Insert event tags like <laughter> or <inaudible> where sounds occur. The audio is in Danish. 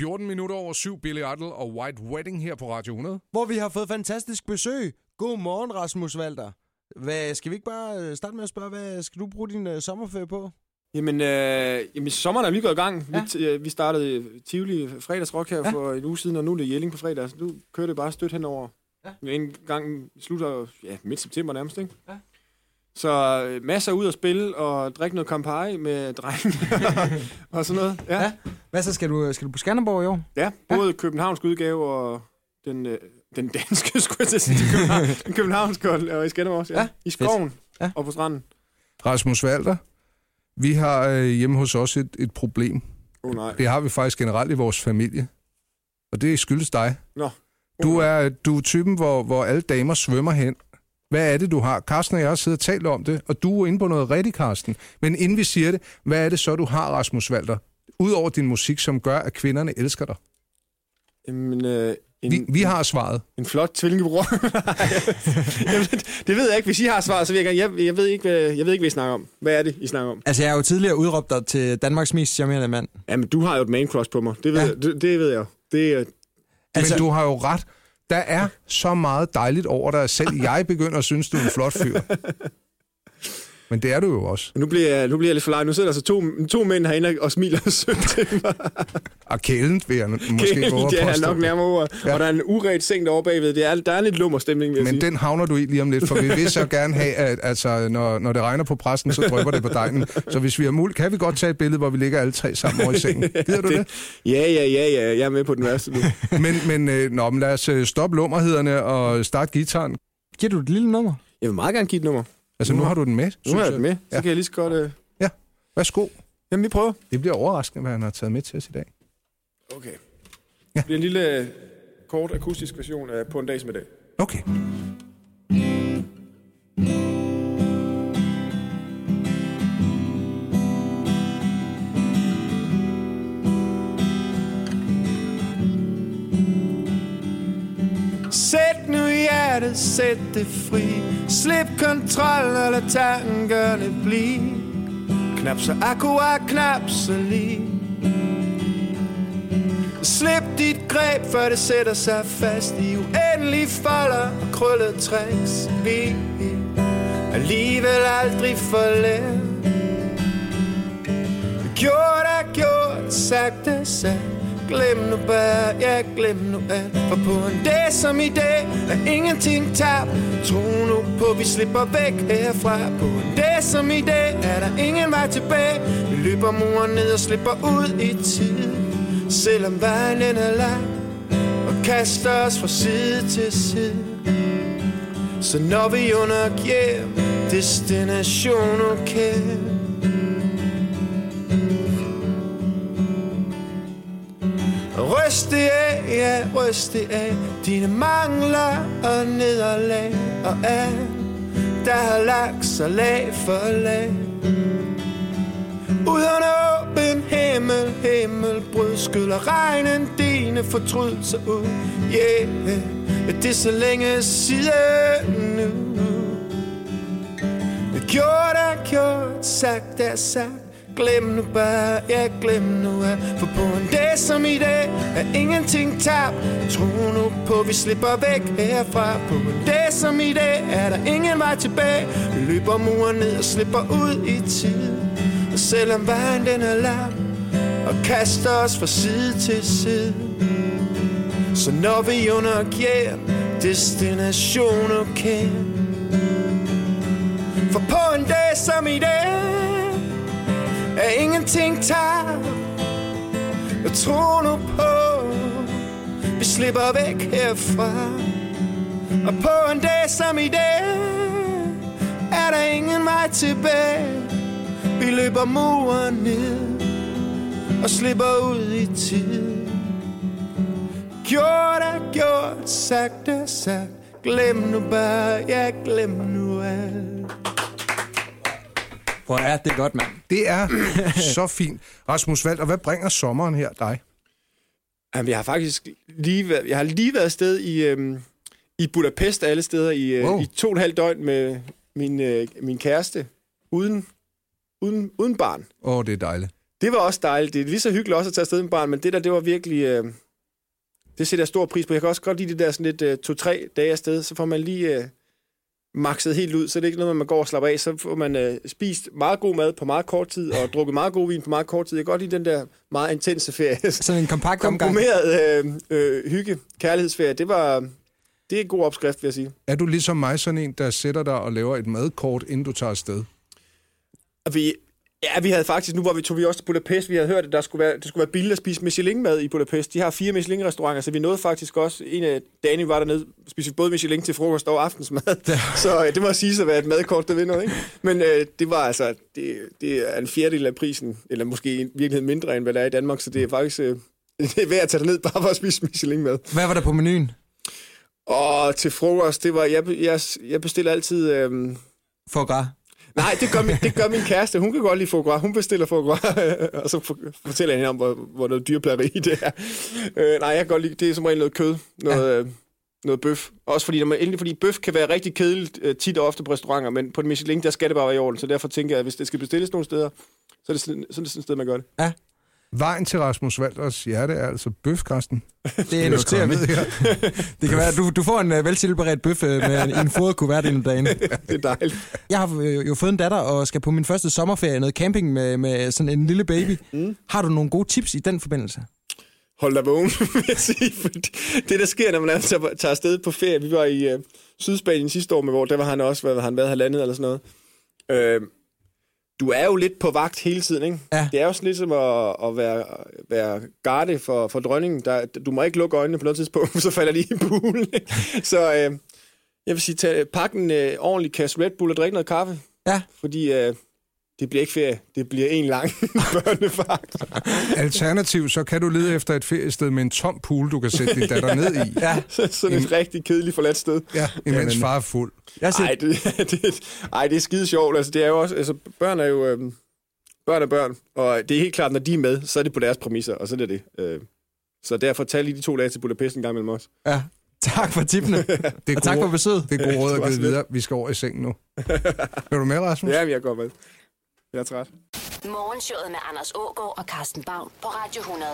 14 minutter over syv, Billy Idol og White Wedding her på Radio 100. Hvor vi har fået fantastisk besøg. God morgen, Rasmus Walter. Hvad, skal vi ikke bare øh, starte med at spørge, hvad skal du bruge din uh, sommerferie på? Jamen, øh, jamen, sommeren er lige gået i gang. Ja. Vi, øh, vi startede Tivoli fredagsrock her ja. for en uge siden, og nu er det Jelling på fredag. Så nu kører det bare stødt henover. Ja. En gang slutter ja, midt september nærmest, ikke? Ja. Så øh, masser ud at spille og drikke noget Campari med drengene <laughs> og sådan noget. Ja, Ja. Hvad så, skal du, skal du på Skanderborg i år? ja både ja. københavnsk udgave og den, øh, den danske, <laughs> skulle jeg sige, den København, <laughs> den københavnske og, og i Skanderborg også. Ja. Ja, I skoven Ja. og på stranden. Rasmus Walter, vi har øh, hjemme hos os et, et problem. Oh, nej. Det har vi faktisk generelt i vores familie. Og det skyldes dig. Nå. Du er, du er typen, hvor, hvor alle damer svømmer hen. Hvad er det, du har? Carsten og jeg har siddet og talt om det, og du er inde på noget rigtigt, Carsten. Men inden vi siger det, hvad er det så, du har, Rasmus Walter? Udover din musik, som gør, at kvinderne elsker dig. Jamen, øh, en, Vi, vi har svaret. En flot tvillingebror. <laughs> jeg ved, det ved jeg ikke. Hvis I har svaret, så vil jeg gerne... Jeg, jeg, ved ikke, hvad, jeg ved ikke, hvad I snakker om. Hvad er det, I snakker om? Altså, jeg har jo tidligere udråbt dig til Danmarks mest charmerende mand. Jamen, du har jo et man crush på mig. Det ved, Ja. jeg, det, det ved jeg. Det, er- Altså, Altså- Men du har jo ret. Der er så meget dejligt over dig, selv jeg begynder at synes, du er en flot fyr. <laughs> Men det er du jo også. nu, bliver jeg, nu bliver jeg lidt for langt. Nu sidder der så to, to mænd herinde og smiler <laughs> sødt til mig. Og kælent vil jeg måske våge det er påstå. nok nærmere over. Ja. Ja. Og der er en uret seng derovre bagved. Det er, der er en lidt lummer stemning, vil jeg Men sige. den havner du i lige om lidt, for vi vil så <laughs> gerne have, at altså, når, når det regner på præsten, så drypper det på dejen. Så hvis vi har muligt, kan vi godt tage et billede, hvor vi ligger alle tre sammen over i sengen. <laughs> Gider du det? Ja, ja, ja, ja. Jeg er med på den værste nu. Men, men, øh, nå, men lad os øh, stoppe lummerhederne og starte gitaren. Giver du et lille nummer? Jeg vil meget gerne give et nummer. Altså, nu har du den med, Nu har jeg den med. Så Ja. kan jeg lige så godt... Øh... Værsgo. Jamen, vi prøver. Det bliver overraskende, hvad han har taget med til os i dag. Okay. Ja. Det bliver en lille øh, kort akustisk version af På en dag som i dag. Okay. Nu hjertet, sæt det fri. Slip kontrollen og lad tankerne blive Knap så akkurat, knap så lige. Slip dit greb, før det sætter sig fast i uendelige folder og krøllet tricks. Vi alligevel aldrig forlært Gjort er gjort, sagt er sagt. Glem nu bare, ja glem nu alt. For på en dag som i dag er ingenting tabt. Tro nu på, vi slipper væk herfra. På en dag som i dag er der ingen vej tilbage. Vi løber muren ned og slipper ud i tid. Selvom vejen er lang Og kaster os fra side til side. Så når vi under hjem Destination okay. Af, ryste af. Dine mangler og nederlag Og alt, der har lagt sig lag for lag. Uden åben himmel, himmelbrud Skyller regnen dine fortrydelser ud. Yeah, ja, det er så længe siden nu. Gjort er gjort, sagt er sagt. Glem nu bare, ja glem nu af For på en dag som i dag er ingenting tab Tro nu på, vi slipper væk herfra. På en dag som i dag er der ingen vej tilbage. Vi løber muren ned og slipper ud i tid. Og selvom vejen den er lang Og kaster os fra side til side. Så når vi under hjem Destination okay For på en dag som i dag er ingenting tager Jeg tror nu på. Vi slipper væk herfra. Og på en dag som i dag Er der ingen vej tilbage. Vi løber muren ned Og slipper ud i tid. Gjort er gjort, sagt er sagt. Glem nu bare, ja glem nu alt. Hvor er det godt, mand. Det er <clears throat> så fint. Rasmus Walter, hvad bringer sommeren her dig? Jamen, jeg har faktisk lige været, jeg har lige været afsted i, øhm, i Budapest alle steder i, øh, Wow. i to og et halvt døgn med min, øh, min kæreste, uden, uden, uden barn. Åh, oh, det er dejligt. det var også dejligt. Det er lige så hyggeligt også at tage afsted med barn, men det der, det var virkelig... Øh, det sætter jeg stor pris på. Jeg kan også godt lide det der sådan lidt øh, to-tre dage afsted, så får man lige øh, makset helt ud, så det er ikke noget, man går og slapper af. Så får man øh, spist meget god mad på meget kort tid, og drukket meget god vin på meget kort tid. Jeg kan godt lide den der meget intense ferie. Sådan en kompakt omgang. Komprimeret øh, øh, hygge, kærlighedsferie. Det var... Det er en god opskrift, vil jeg sige. Er du ligesom mig sådan en, der sætter dig og laver et madkort, inden du tager afsted? Vi, ja, vi havde faktisk, nu var vi, tog vi også til Budapest, vi havde hørt, at der skulle være, det skulle være billigt at spise Michelin-mad i Budapest. De har fire Michelin-restauranter, så vi nåede faktisk også, en af dagene var dernede, spiste både Michelin til frokost og aftensmad. Ja. <laughs> Så øh, det må sige at være et madkort, der vinder, ikke? Men øh, det var altså, det, det er en fjerdedel af prisen, eller måske i virkeligheden mindre, end hvad der er i Danmark, så det er faktisk, øh, <laughs> det er værd at tage ned bare for at spise Michelin-mad. Hvad var der på menuen? Og til frokost, det var, jeg, jeg, jeg bestiller altid... Øh, gras. Nej, det gør, min, det gør min kæreste. Hun kan godt lide foie gras. Hun bestiller foie gras, <laughs> og så fortæller jeg hende om, hvor, hvor noget dyrplageri det er. Øh, nej, jeg kan godt lide, det er som regel noget kød, noget, ja. øh, noget bøf. Også fordi, når man, endelig, fordi bøf kan være rigtig kedeligt øh, tit og ofte på restauranter, men på en Michelin, der skal det bare være i orden. Så derfor tænker jeg, at hvis det skal bestilles nogle steder, så er det sådan, sådan et sted, man gør det. Ja. Vejen til Rasmus Valders hjerte er altså bøfkasten. Det noterer vi. det kan være, at du, du får en uh, veltilberedt bøf uh, med en, en foderkuvert inden dagen. <laughs> det er dejligt. Jeg har uh, jo fået en datter og skal på min første sommerferie noget camping med, med sådan en lille baby. Mm. Har du nogle gode tips i den forbindelse? Hold dig vågen, <laughs> vil jeg sige. Fordi det, der sker, når man er, tager, tager afsted på ferie, vi var i uh, Sydspanien sidste år med hvor der var han også, hvad han været halvandet eller sådan noget. Uh, du er jo lidt på vagt hele tiden, ikke? Ja. Det er jo sådan lidt som at, at være, være garde for, for dronningen. Der, du må ikke lukke øjnene på noget tidspunkt, <laughs> så falder de i poolen. så øh, jeg vil sige, tag, pak en øh, ordentlig kasse Red Bull og drik noget kaffe. Ja. Fordi øh, det bliver ikke ferie, det bliver en lang <laughs> børnefart. Alternativt, så kan du lede efter et feriested med en tom pool, du kan sætte din datter <laughs> ned i. Ja. Sådan et rigtig kedeligt forladt sted. Ja, imens far er fuld. Jeg Ej, <laughs> det, det, ej, det er skide sjovt. Altså, det er jo også, altså, børn er jo øhm, børn er børn, og det er helt klart, når de er med, så er det på deres præmisser, og så er det det. Øh, så derfor tag lige de to dage til Budapest en gang mellem os. ja. Tak for tippene. Det er og tak gode- for besøget. Det er gode råd at give videre. Vi skal over i seng nu. Er du med, Rasmus? Ja, jeg går med. Jeg er træt. Morgenshowet med Anders Ågaard og Carsten Baum på Radio 100.